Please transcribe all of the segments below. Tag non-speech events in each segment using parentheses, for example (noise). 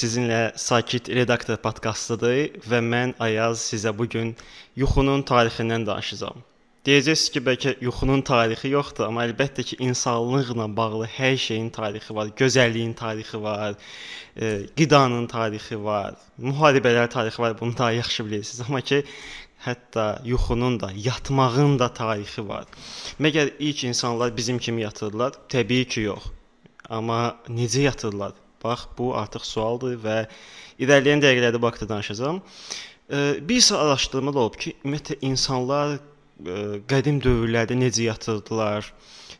sizinlə Sakit Redaktor podkastıdır və mən Ayaz sizə bu gün yuxunun tarixindən danışacağam. Deyəcəksiniz ki, bəlkə yuxunun tarixi yoxdur, amma əlbəttə ki, insanlıqla bağlı hər şeyin tarixi var, gözəlliyin tarixi var, e, qidanın tarixi var, müharibələr tarixi var. Bunu daha yaxşı bilirsiniz. Amma ki, hətta yuxunun da, yatmağın da tarixi var. Məgər ilk insanlar bizim kimi yatırdılar? Təbii ki, yox. Amma necə yatırdılar? Bax, bu artıq sualdır və irəliləyən dəqiqələrdə bu haqqda danışacağam. Bir sıra araşdırmalar olub ki, ümumiyyətlə insanlar qədim dövrlərdə necə yatırdılar?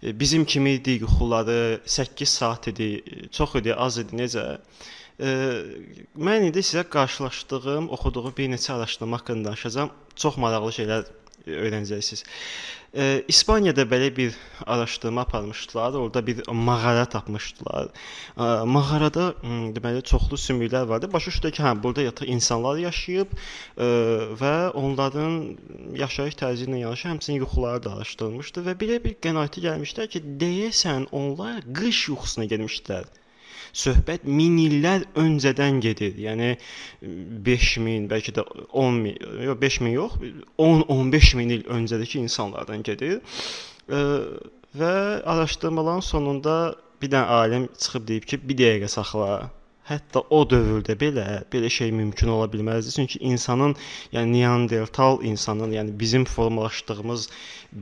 Bizim kimi idi yuxuları 8 saat idi, çox idi, az idi, necə? Mən indi sizə qarşılaşdığım, oxuduğum bir neçə araşdırma haqqında danışacağam. Çox maraqlı şeylər öyrənəcəksiniz. E, İspaniyada belə bir araşdırma aparmışdılar. Orada bir mağara tapmışdılar. E, mağarada deməli çoxlu sümüklər vardı. Başa düşdük ki, hə, burada yataq insanlar yaşayıb e, və onların yaşayış tərzi ilə yanaşı həmçinin yuxuları da araşdırılmışdı və belə bir qənaətə gəlmişlər ki, deyəsən onlar qış yuxusuna getmişdilər söhbət min illər öncədən gedir. Yəni 5000, bəlkə də 10 min, yox 5000 yox, 10-15 min il öncədəki insanlardan gedir. Və araşdırmaların sonunda bir dənə alim çıxıb deyib ki, bir dəqiqə saxla Hətta o dövrdə belə belə şey mümkün ola bilməzdi. Çünki insanın, yəni Neandertal insanın, yəni bizim formalaşdığımız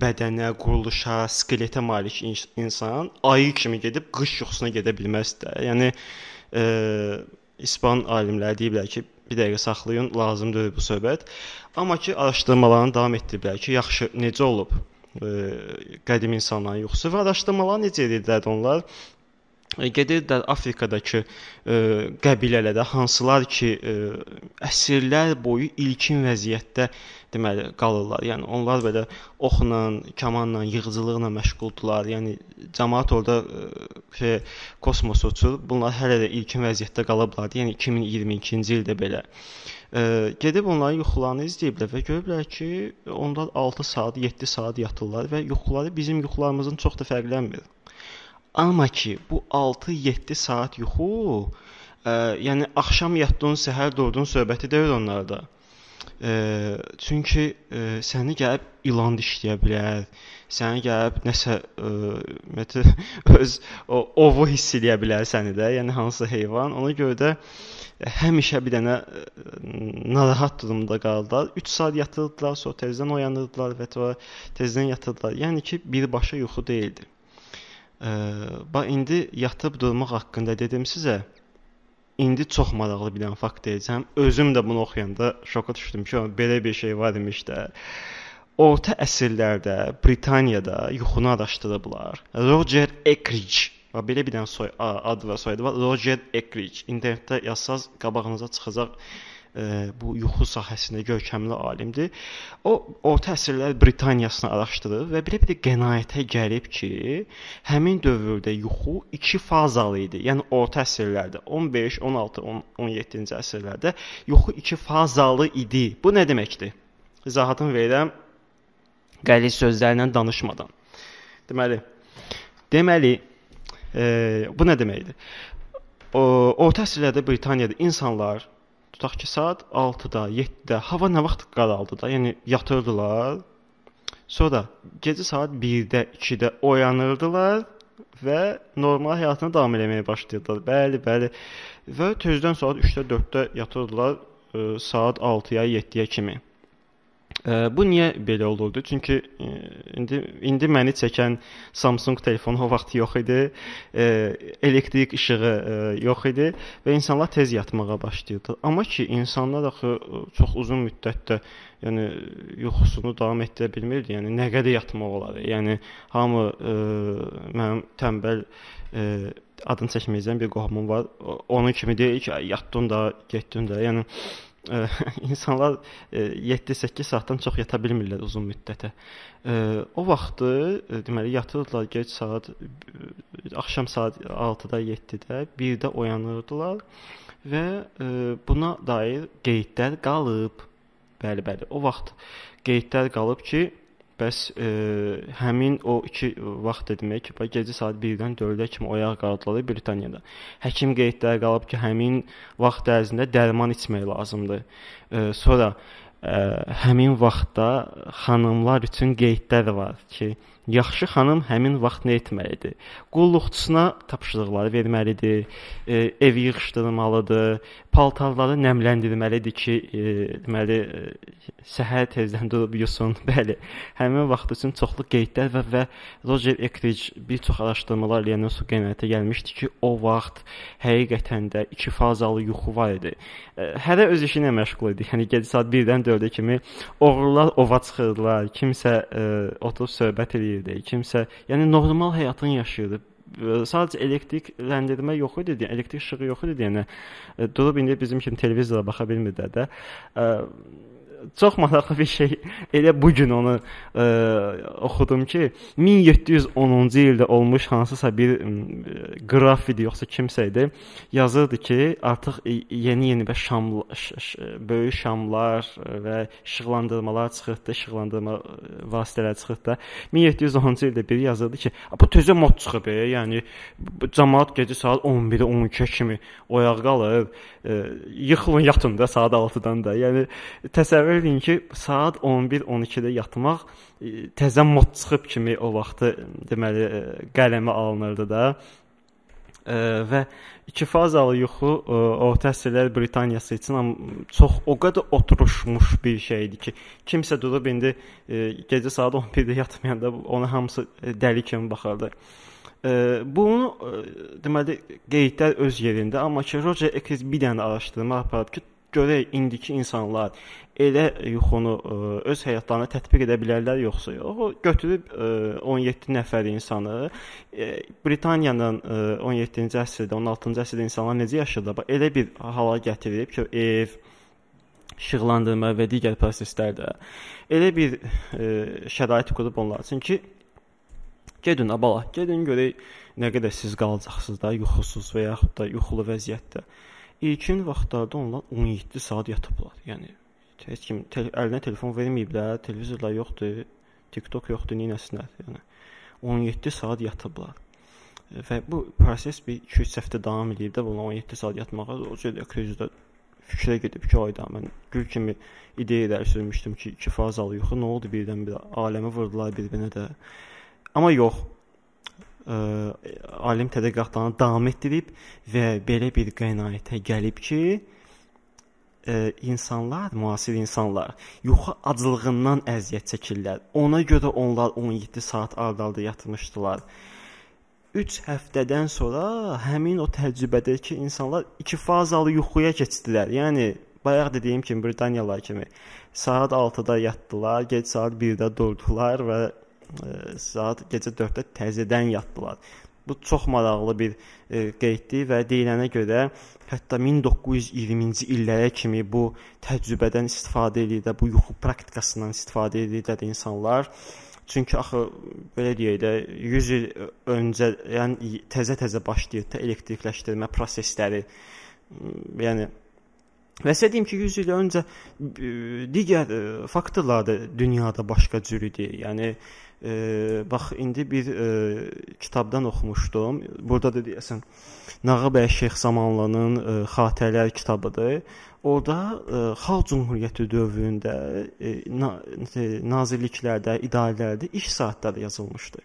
bədənə, quruluşa, skeletə malik insan ayı kimi gedib qış yuxusuna gedə bilməzdi. Yəni e, İspan alimləri deyiblər ki, bir dəqiqə saxlayın, lazımdır bu söhbət. Amma ki, araşdırmalarını davam etdiriblər ki, yaxşı necə olub? E, qədim insanların yuxusu və araşdırmalar necə edirdilər onlar? E, gedirdilər Afrikadakı e, qəbilələrdə hansılar ki, e, əsrlər boyu ilkin vəziyyətdə deməli qalırlar. Yəni onlar belə oxla, kamanla, yığıcılıqla məşğuldular. Yəni cəmaət orada e, şey kosmosa uçur. Bunlar hələ də ilkin vəziyyətdə qalıblar. Yəni 2022-ci ildə belə. E, gedib onların yuxularını izləyiblər və görüblər ki, onlar 6 saat, 7 saat yatırlar və yuxuları bizim yuxularımızın çox da fərqlənmir. Amma ki, bu 6-7 saat yuxu, ə, yəni axşam yatdın, səhər durdun söhbəti deyil onlarda. E, çünki e, səni gəlib ilan dişləyə bilər. Səni gəlib nəsə ümumiyyətlə (laughs) öz o ovu hiss eləyə bilər səni də, yəni hansısa heyvan. Ona görə də həmişə bir dənə narahat durumda qaldılar. 3 saat yatırdılar, sonra tezdən oyanırdılar və tezdən yatırdılar. Yəni ki, birbaşa yuxu deyildi. Bax indi yatıb durmaq haqqında dedim sizə. İndi çox maraqlı bir dənə fakt deyəcəm. Özüm də bunu oxuyanda şoka düşdüm ki, belə bir şey var imiş də. Orta əsrlərdə Britaniyada yuxunu araşdırıblar. Roger Ekridge və belə bir dənə soy adı və soyadı var. Roger Ekridge. İnternetdə yazsaz qabağınıza çıxacaq bu yuxu sahəsində görkəmli alimdir. O orta əsrlər Britaniyasını araşdırır və belə bir qənaətə gəlib ki, həmin dövrdə yuxu iki fazalı idi. Yəni orta əsrlərdə 15, 16, 17-ci əsrlərdə yuxu iki fazalı idi. Bu nə deməkdir? İzahatını verirəm qəliz sözlərlə danışmadan. Deməli, deməli, e, bu nə deməkdir? O, orta əsrlərdə Britaniyada insanlar tutaq ki, saat 6-da, 7-də hava nə vaxt qaraldı da, yəni yatırdılar. Sonra gecə saat 1-də, 2-də oyanırdılar və normal həyatına davam etməyə başlayırdılar. Bəli, bəli. Və tezdən saat 3-də, 4-də yatırdılar, ə, saat 6-ya, 7-yə kimi. Bu niyə belə olurdu? Çünki indi indi məni çəkən Samsung telefonu o vaxt yox idi. Elektrik işığı yox idi və insanlar tez yatmağa başlayırdı. Amma ki, insanlar axı çox uzun müddətdə yəni yuxusunu davam etdirə bilmirdi. Yəni nə qədər yatmaq olar? Yəni hamı ə, mənim tənbəl ə, adını çəkməyəcəm bir qohumum var. Onun kimi deyir ki, yatdın da, getdin də. Yəni (laughs) insanlar 7-8 saatdan çox yata bilmirlər uzun müddətə. O vaxtı deməli yatırdılar gec saat axşam saat 6-da, 7-də, 1-də oyanırdılar və buna dair qeydlər qalıb. Bəli, bəli. O vaxt qeydlər qalıb ki, Bəs e, həmin o iki vaxt demək ki, gecə saat 1-dən 4-ə kimi oyaq qaldılar Britaniyada. Həkim qeydləri qalıb ki, həmin vaxt ərzində dərman içmək lazımdır. E, sonra ə, həmin vaxtda xanımlar üçün qeydlər var ki, yaxşı xanım həmin vaxt nə etməlidir? Qulluqçusuna tapşırıqları verməlidir, e, ev yığışdırmalıdır, paltarları nəmləndirməlidir ki, e, deməli e, səhər tezdən (laughs) durub yusun. Bəli, həmin vaxt üçün çoxlu qeydlər və və Roger Ekridge bir çox araşdırmalar eləyəndən sonra qənaətə gəlmişdi ki, o vaxt həqiqətən də iki fazalı yuxu var idi. E, hərə öz işi ilə məşğul idi. Yəni gecə saat 1-dən 4-ə kimi oğrular ova çıxırdılar, kimsə e, oturub söhbət eləyirdi, kimsə yəni normal həyatını yaşayırdı. Sadəcə elektrikləndirmə yox idi, yəni elektrik işığı yox idi, yəni durub indi bizim kimi televizora baxa bilmirlər də çox maraqlı bir şey. Elə bu gün onu ə, oxudum ki, 1710-cu ildə olmuş hansısa bir ə, qraf idi yoxsa kimsə idi. Yazırdı ki, artıq yeni-yeni və şam böyük şamlar və işıqlandırmalar çıxırdı, işıqlandırma vasitələri çıxırdı. 1710-cu ildə biri yazırdı ki, bu tezə mod çıxıb, e, yəni cəmaət gecə saat 11-ə 12-ə kimi oyaq qalır, ə, yıxılın yatın da saat 6-dan da. Yəni təsəvvür edin ki, saat 11-12-də yatmaq e, təzə mod çıxıb kimi o vaxtı deməli e, qələmə alınırdı da. Ə, e, və iki fazalı yuxu ə, orta əsrlər Britaniyası üçün çox o qədər oturuşmuş bir şeydir ki, kimsə durub indi ə, gecə saat 11-də yatmayanda ona hamısı dəli kimi baxırdı. Ə, bunu ə, deməli qeydlər öz yerində, amma ki Roger Ekris bir dənə araşdırma aparıb ki, görək indiki insanlar elə yuxunu ə, e, öz həyatlarına tətbiq edə bilərlər yoxsa yox. O götürüb ə, 17 nəfər insanı ə, e, Britaniyanın ə, 17-ci əsrdə, 16-cı əsrdə insanlar necə yaşayırlar? Bax elə bir hala gətirib ki, ev işıqlandırma və digər proseslərdə elə bir ə, şərait qurub onlar üçün ki, gedin abala, gedin görək nə qədər siz qalacaqsınız da yuxusuz və yaxud da yuxulu vəziyyətdə. İlkin vaxtlarda onlar 17 saat yatıblar. Yəni heç kim te əlinə telefon verməyiblər, televizorlar yoxdur, TikTok yoxdur, nəyəsinlər. Yəni 17 saat yatıblar. Və bu proses bir 2-3 həftə davam edib də bunlar 17 saat yatmağa o cür krizdə fikrə gedib ki, ayda mən gül kimi ideyalar sürmüşdüm ki, 2 fazalı yuxu nə oldu birdən-birə aləmi vurdular bir-birinə də. Amma yox, ə, alim tədqiqatlarını davam etdirib və belə bir qənaətə gəlib ki, ə, insanlar, müasir insanlar yuxu aclığından əziyyət çəkirlər. Ona görə onlar 17 saat ard-arda yatmışdılar. 3 həftədən sonra həmin o təcrübədəki insanlar iki fazalı yuxuya keçdilər. Yəni bayaq dediyim kimi Britaniyalılar kimi saat 6-da yatdılar, gec saat 1-də durdular və saat gecə 4-də təzədən yatdılar. Bu çox maraqlı bir e, qeyddir və deyilənə görə hətta 1920-ci illərə kimi bu təcrübədən istifadə edirlər, bu yuxu praktikasından istifadə edirlər insanlar. Çünki axı belə deyək də 100 il öncə, yəni təzə-təzə başlayır da elektrikləşdirmə prosesləri. Yəni Və sizə deyim ki, 100 il öncə digər faktorlar da dünyada başqa cür idi. Yəni e, bax indi bir e, kitabdan oxumuşdum. Burada da deyəsən Nağabəy Şeyx Zamanlının e, xatirələr kitabıdır. Orada e, Xalq Cümhuriyyəti dövründə e, na, e, nazirliklərdə, idarələrdə iş saatları yazılmışdı.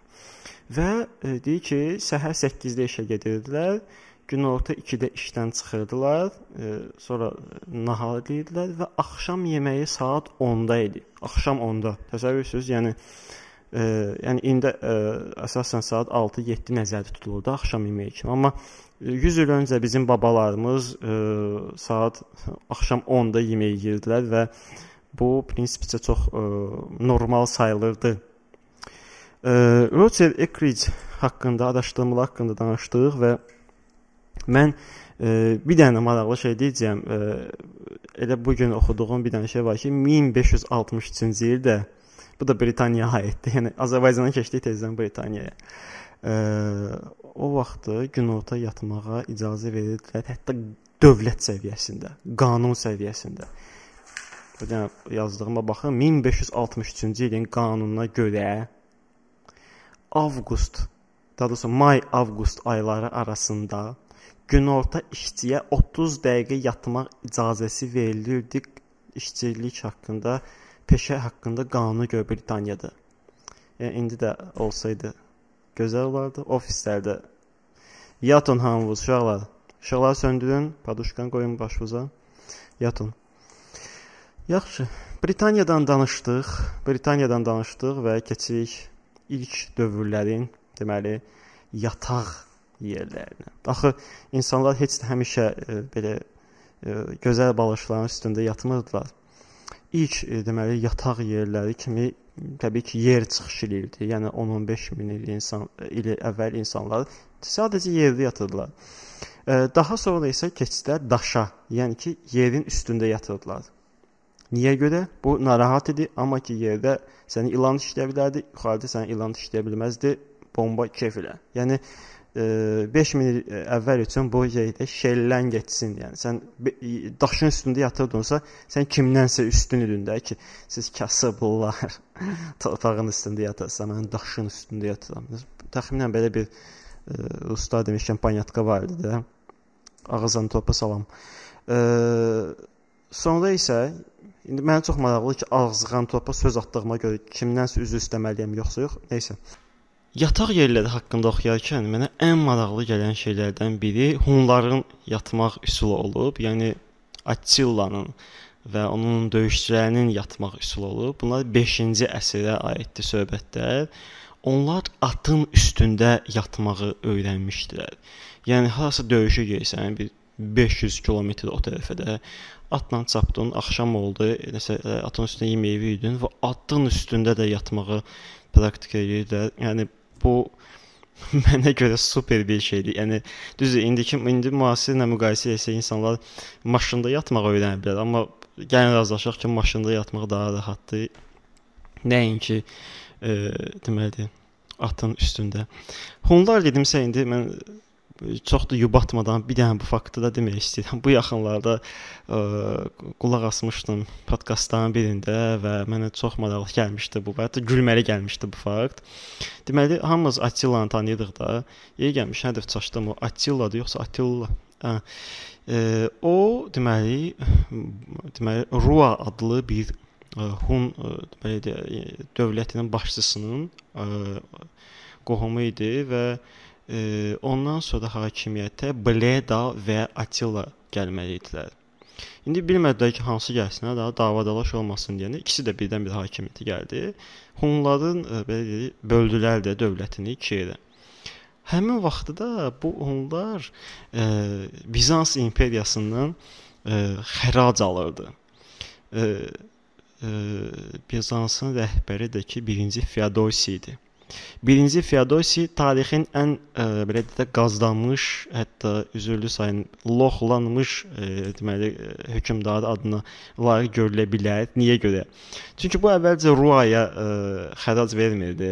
Və e, deyir ki, səhər 8-də işə gedirdilər günorta 2-də işdən çıxırdılar, e, sonra nahar edirdilər və axşam yeməyi saat 10-da idi. Axşam 10-da. Təsəvvür edirsiniz? Yəni e, yəni indi e, əsasən saat 6-7 nəzərdə tutulurdu axşam yeməyi kimi. Amma 100 il öncə bizim babalarımız e, saat axşam 10-da yemək yeyirdilər və bu prinsipcə çox e, normal sayılırdı. E, Roger Ekridge haqqında, araşdırmalar haqqında danışdıq və Mən e, bir dənə maraqlı şey deyəcəm. E, elə bu gün oxuduğum bir dənə şey var ki, 1563-cü ildə bu da Britaniyaya aiddir. Yəni Azərbaycandan keçdik tezdən Britaniyaya. E, o vaxtı günorta yatmağa icazə verirdilər, hətta dövlət səviyyəsində, qanun səviyyəsində. dənə yazdığıma baxın, 1563-cü ilin qanununa görə avqust, daha doğrusu may-avqust ayları arasında günorta işçiyə 30 dəqiqə yatmaq icazəsi verilirdi işçilik haqqında, peşə haqqında qanuna görə Britaniyada. Yəni indi də olsaydı gözəl olardı. Ofislərdə yatın hamınız uşaqlar. İşıqları söndürün, paduşkan qoyun başınıza. Yatın. Yaxşı. Britaniyadan danışdıq. Britaniyadan danışdıq və keçirik ilk dövrlərin, deməli, yataq yerlərinə. Axı insanlar heç də həmişə e, belə e, gözəl balıqların üstündə yatmırdılar. İlk e, deməli yataq yerləri kimi təbii ki, yer çıxış eləyirdi. Yəni 10-15 min il insan il əvvəl insanlar sadəcə yerdə yatırdılar. Daha sonra isə keçdilər daşa, yəni ki, yerin üstündə yatırdılar. Niyə görə? Bu narahat idi, amma ki, yerdə səni ilan işləyə bilərdi, yuxarıda səni ilan işləyə bilməzdi, bomba kef ilə. Yəni 5000 il əvvəl üçün bu yerdə şellən getsin. Yəni sən daşın üstündə yatırdınsa, sən kimdənsə üstün idin də ki, siz kasıblar. (laughs) Torpağın üstündə yatırsan, mən daşın üstündə yatıram. Təxminən belə bir ə, ruslar demişkən panyatka var idi də. Ağızdan topa salam. Ə, sonra isə indi mənə çox maraqlıdır ki, ağızdan topa söz atdığıma görə kimdənsə üzr istəməliyəm yoxsa yox. Nəysə. Yataq yerləri haqqında oxuyarkən mənə ən maraqlı gələn şeylərdən biri Hunların yatmaq üsulu olub. Yəni Attillanın və onun döyüşçülərinin yatmaq üsulu olub. Bunlar 5-ci əsrə aiddir söhbətlər. Onlar atın üstündə yatmağı öyrənmişdilər. Yəni harasa döyüşə gəlsən, bir 500 kilometr o tərəfədə atla çapdın, axşam oldu, nəsə atın üstündə yeməyi yedin və atın üstündə də yatmağı praktika edirlər. Yəni bu mənə görə super bir şeydir. Yəni düzdür, indiki indi müasirlə müqayisə etsək insanlar maşında yatmağı öyrənə bilər, amma gəlin razılaşaq ki, maşında yatmaq daha rahatdır. Nəinki e, deməli atın üstündə. Hunlar dedimsə indi mən çox da yubatmadan bir dənə bu faktı da demək istəyirəm. Bu yaxınlarda ə, qulaq asmışdım podkastların birində və mənə çox maraqlı gəlmişdi bu. Hətta gülməli gəlmişdi bu fakt. Deməli, hamımız Attillanı tanıyırdıq da. Yeri gəlmiş nədir çaşdım o Attilladır yoxsa Attilla? Hə. E, o deməli deməli Rua adlı bir ə, Hun ə, deməli dövlətinin başçısının qohumu idi və e, ondan sonra hakimiyyətə Bleda və Attila gəlməli idilər. İndi bilmədilər ki, hansı gəlsinlər, daha davadalaş olmasın deyəndə ikisi də birdən-bir hakimiyyətə gəldi. Hunların e, belə deyək, böldülər də dövlətini iki yerə. Həmin vaxtda bu Hunlar e, Bizans imperiyasından e, xərac alırdı. E, e, Bizansın rəhbəri də ki, 1-ci Feodosi idi. Birinci Feodosi tarixin ən ə, e, belə də qazdanmış, hətta üzürlü sayın loxlanmış ə, e, deməli e, hökmdarı adına layiq görülə bilər. Niyə görə? Çünki bu əvvəlcə Ruaya ə, xərac vermirdi.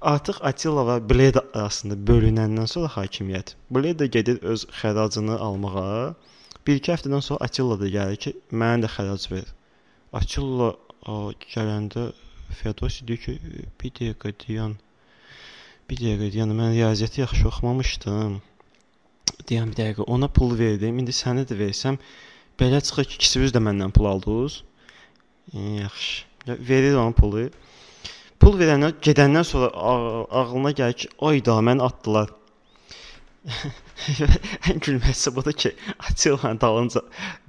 Artıq Attila və Bleda arasında bölünəndən sonra hakimiyyət Bleda gedir öz xəracını almağa. Bir-iki həftədən sonra Attila da gəlir ki, mənə də xərac ver. Attila gələndə Feodosi deyir ki, bir dəqiqə deyən, bir dəqiqə deyən, mən riyaziyyatı yaxşı oxumamışdım. Deyən bir dəqiqə ona pul verdim. İndi sənə də versəm, belə çıxır ki, ikisiniz də məndən pul aldınız. Yaxşı. Verir onun pulu. Pul verəndən, gedəndən sonra ağlına gəlir ki, ayda mən atdılar. Ən gülməsi budur ki, Atilla'nın dalınca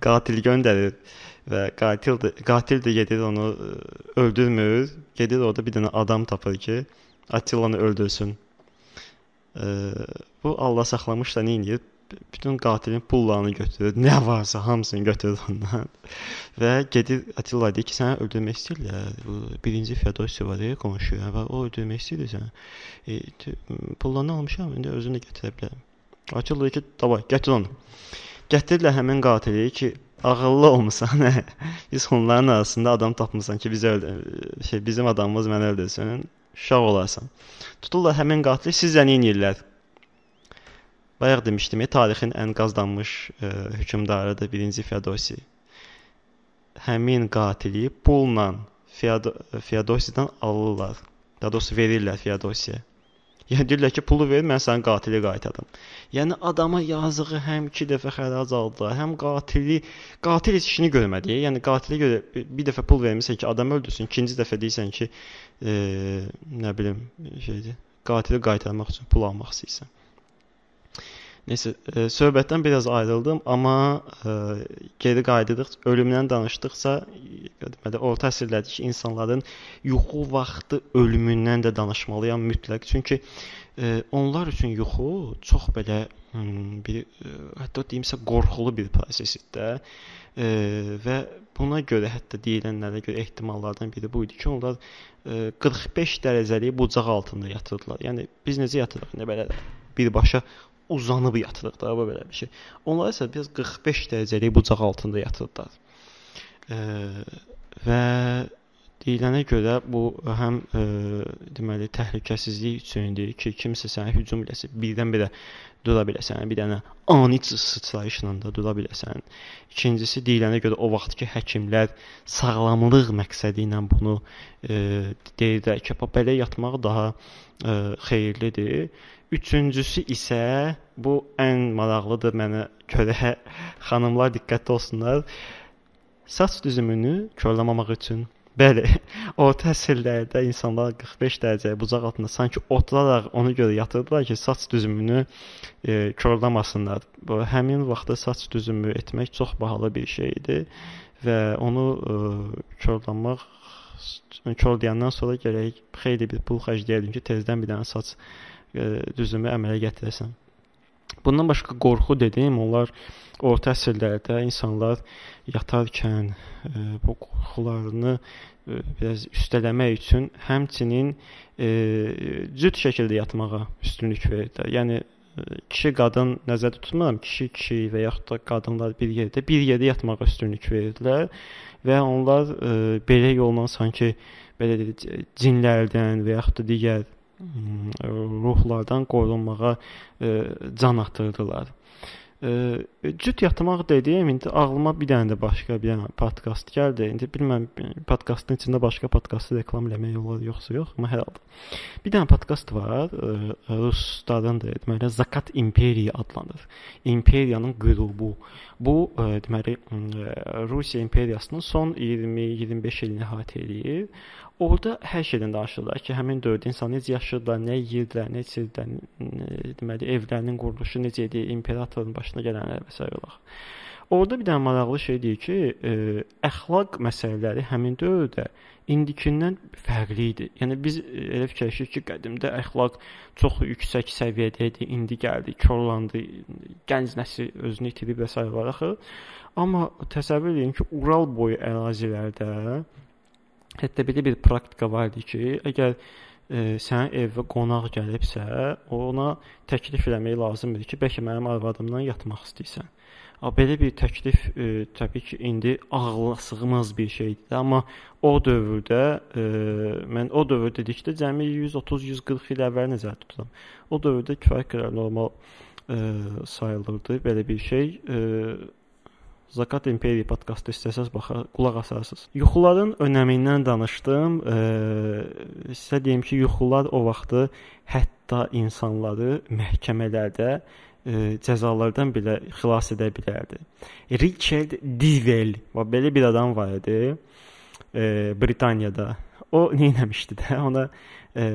qatil göndərir və qatil də qatil də gedir onu ə, öldürmür. Gedir orada bir dənə adam tapır ki, Attilanı öldürsün. Ə, bu Allah saxlamış da nə edir? Bütün qatilin pullarını götürür, (laughs) nə varsa hamısını götürür ondan. (laughs) və gedir Attila deyir ki, səni öldürmək istəyirlər. Bu birinci Feodosi var ya, qonşu və o öldürmək istəyir səni. E, pullarını almışam, indi özünü də gətirə bilərəm. Attila deyir ki, davay, gətir onu. Gətirirlər həmin qatili ki, ağıllı olmusan. Hə. Biz onların arasında adam tapmısan ki, öldür, şey bizim adamımız məni öldürsün, uşaq olarsan. Tuturlar həmin qatili sizə nə edirlər? Bayaq demişdim, tarixin ən qazanmış ə, e, hökmdarıdır 1-ci Feodosi. həmin qatili pulla Feodosiyadan alırlar. Daha doğrusu verirlər Feodosiyaya. Yəni deyirlər ki, pulu ver, mən sənin qatili qaytardım. Yəni adama yazığı həm 2 dəfə xərac aldı, həm qatili qatil heç işini görmədi. Yəni qatilə görə bir dəfə pul vermisən ki, adam öldürsün, ikinci dəfə deyirsən ki, e, nə bilim, şeydir, qatili qaytarmaq üçün pul almaq istəyirsən. Nəysə, e, söhbətdən biraz ayrıldım, amma e, geri qayıdırdıq, ölümdən danışdıqca deməli orta əsrlərdəki insanların yuxu vaxtı ölümündən də danışmalıyam mütləq. Çünki e, onlar üçün yuxu çox belə hmm, bir e, hətta deyimsə qorxulu bir prosesdir. E, və buna görə hətta deyilənlərə görə ehtimallardan biri bu idi ki, onlar e, 45 dərəcəlik bucaq altında yatırdılar. Yəni biz necə yatırıq? Nə belə birbaşa uzanıb yatırıq da bu belə bir şey. Onlar isə biz 45 dərəcəlik bucaq altında yatırdılar. E, və deyilənə görə bu həm e, deməli təhlükəsizlik üçündür ki, kimsə sənə hücum eləsə, birdən-birə dura biləsən, bir dənə ani sıçrayışla da dura biləsən. İkincisi deyilənə görə o vaxtki həkimlər sağlamlıq məqsədi ilə bunu e, deyirlər ki, belə yatmaq daha e, xeyirlidir. Üçüncüsü isə bu ən maraqlıdır mənə görə. (laughs) Xanımlar diqqətli olsunlar. Saç düzümünü korlamamaq üçün Bəli, (laughs) orta əsrlərdə insanlar 45 dərəcə bucaq altında sanki oturaraq ona görə yatırdılar ki, saç düzümünü e, korlamasınlar. Bu həmin vaxtda saç düzümü etmək çox bahalı bir şey idi və onu e, korlamaq korlayandan sonra gərək xeyli bir pul xərcləyəydin ki, tezdən bir dənə saç düzümü əmələ gətirəsən. Bundan başqa qorxu dedim, onlar orta əsrlərdə insanlar yatarkən e, bu qorxularını e, biraz üstələmək üçün həmçinin e, cüt şəkildə yatmağa üstünlük verirdilər. Yəni kişi qadın nəzərdə tutmuram, kişi kişi və yaxud da qadınlar bir yerdə bir yerdə yatmağa üstünlük verirdilər və onlar e, belə yolla sanki belə deyək, cinlərdən və yaxud da digər ruhlardan qorunmağa e, can atırdılar. E, cüt yatmaq dediyim indi ağlıma bir dənə də başqa bir dənə podkast gəldi. İndi bilmirəm podkastın içində başqa podkastı reklam eləmək olar yoxsa yox, amma hər halda. Bir dənə podkast var, e, ruslardandır. Deməli Zakat İmperiya adlanır. İmperiyanın qürubu. Bu deməli Rusiya imperiyasının son 20-25 ilini əhatə eləyir. Orda hər şeydən danışırlar ki, həmin dövrdə insan necə yaşayırdılar, nə yeyirdilər, nə içirdilər, deməli evlərinin quruluşu necə idi, imperatorun başına gələnlər və s. olaraq. Orda bir dənə maraqlı şey deyir ki, ə, e, əxlaq məsələləri həmin dövrdə indikindən fərqli idi. Yəni biz elə fikirləşirik ki, qədimdə əxlaq çox yüksək səviyyədə idi, indi gəldi, korlandı, gənc nəsil özünü itirib və s. olaraq. Amma təsəvvür edin ki, Ural boyu ərazilərdə Hətta belə bir praktika var idi ki, əgər e, sənin evə qonaq gəlibsə, ona təklif eləmək lazımdır ki, bəlkə mənim arvadımla yatmaq istəyirsən. A belə bir təklif e, təbii ki, indi ağla sığmaz bir şeydir, amma o dövrdə e, mən o dövr dedikdə cəmi 130-140 il əvvəl nəzərdə tuturam. O dövrdə kifayət qədər normal e, sayılırdı belə bir şey. E, Zakat İmperiya podkastı istəsəz baxa, qulaq asarsınız. Yuxuların önəmindən danışdım. E, sizə deyim ki, yuxular o vaxtı hətta insanları məhkəmələrdə e, cəzalardan belə xilas edə bilərdi. Richard Divel, və belə bir adam var idi e, Britaniyada. O nə etmişdi də? Ona e,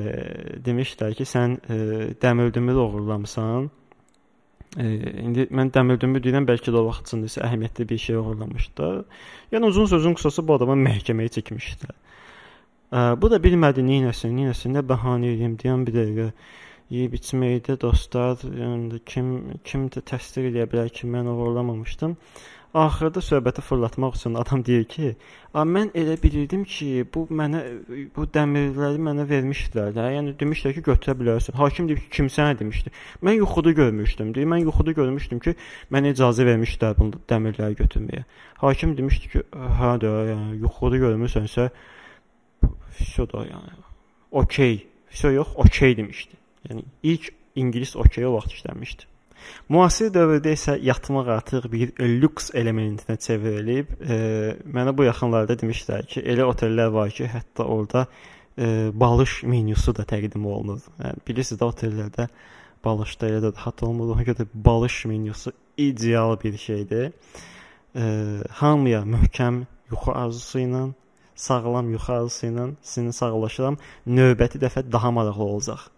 demişdilər ki, sən e, dəmirdümür oğurlamısan E, indi mən dəmirdümü deyirəm, bəlkə də o vaxt üçün isə əhəmiyyətli bir şey oğurlamışdı. Yəni uzun sözün qısası bu adamı məhkəməyə çəkmişdilər. E, bu da bilmədi neynəsin, neynəsin, nə bəhanə edeyim deyən bir dəqiqə yeyib içməkdə dostlar, yəni kim kim də təsdiq edə bilər ki, mən oğurlamamışdım. Axırda söhbəti fırlatmaq üçün adam deyir ki, "A mən elə bilirdim ki, bu mənə bu dəmirləri mənə vermişdilər də. Yəni demişlər ki, götürə bilərsən." Hakim deyir ki, "Kim sənə demişdi?" "Mən yuxuda görmüşdüm." deyir. "Mən yuxuda görmüşdüm ki, mənə icazə vermişdilər bu dəmirləri götürməyə." Hakim demişdi ki, "Hə də, yəni yuxuda görmüsənsə, şo da yəni. Okey. Şo yox, okey demişdi. Yəni ilk ingilis okey o vaxt işləmişdi. Müasir dövrdə isə yatmaq artıq bir lüks elementinə çevrilib. E, mənə bu yaxınlarda demişdilər ki, elə otellər var ki, hətta orada e, balış menyusu da təqdim olunur. Yəni bilirsiniz də otellərdə balışda elə də rahat olmur. Ona görə balış menyusu ideal bir şeydir. E, hamıya möhkəm yuxu arzusu ilə, sağlam yuxu arzusu ilə sizi sağollaşıram. Növbəti dəfə daha maraqlı olacaq.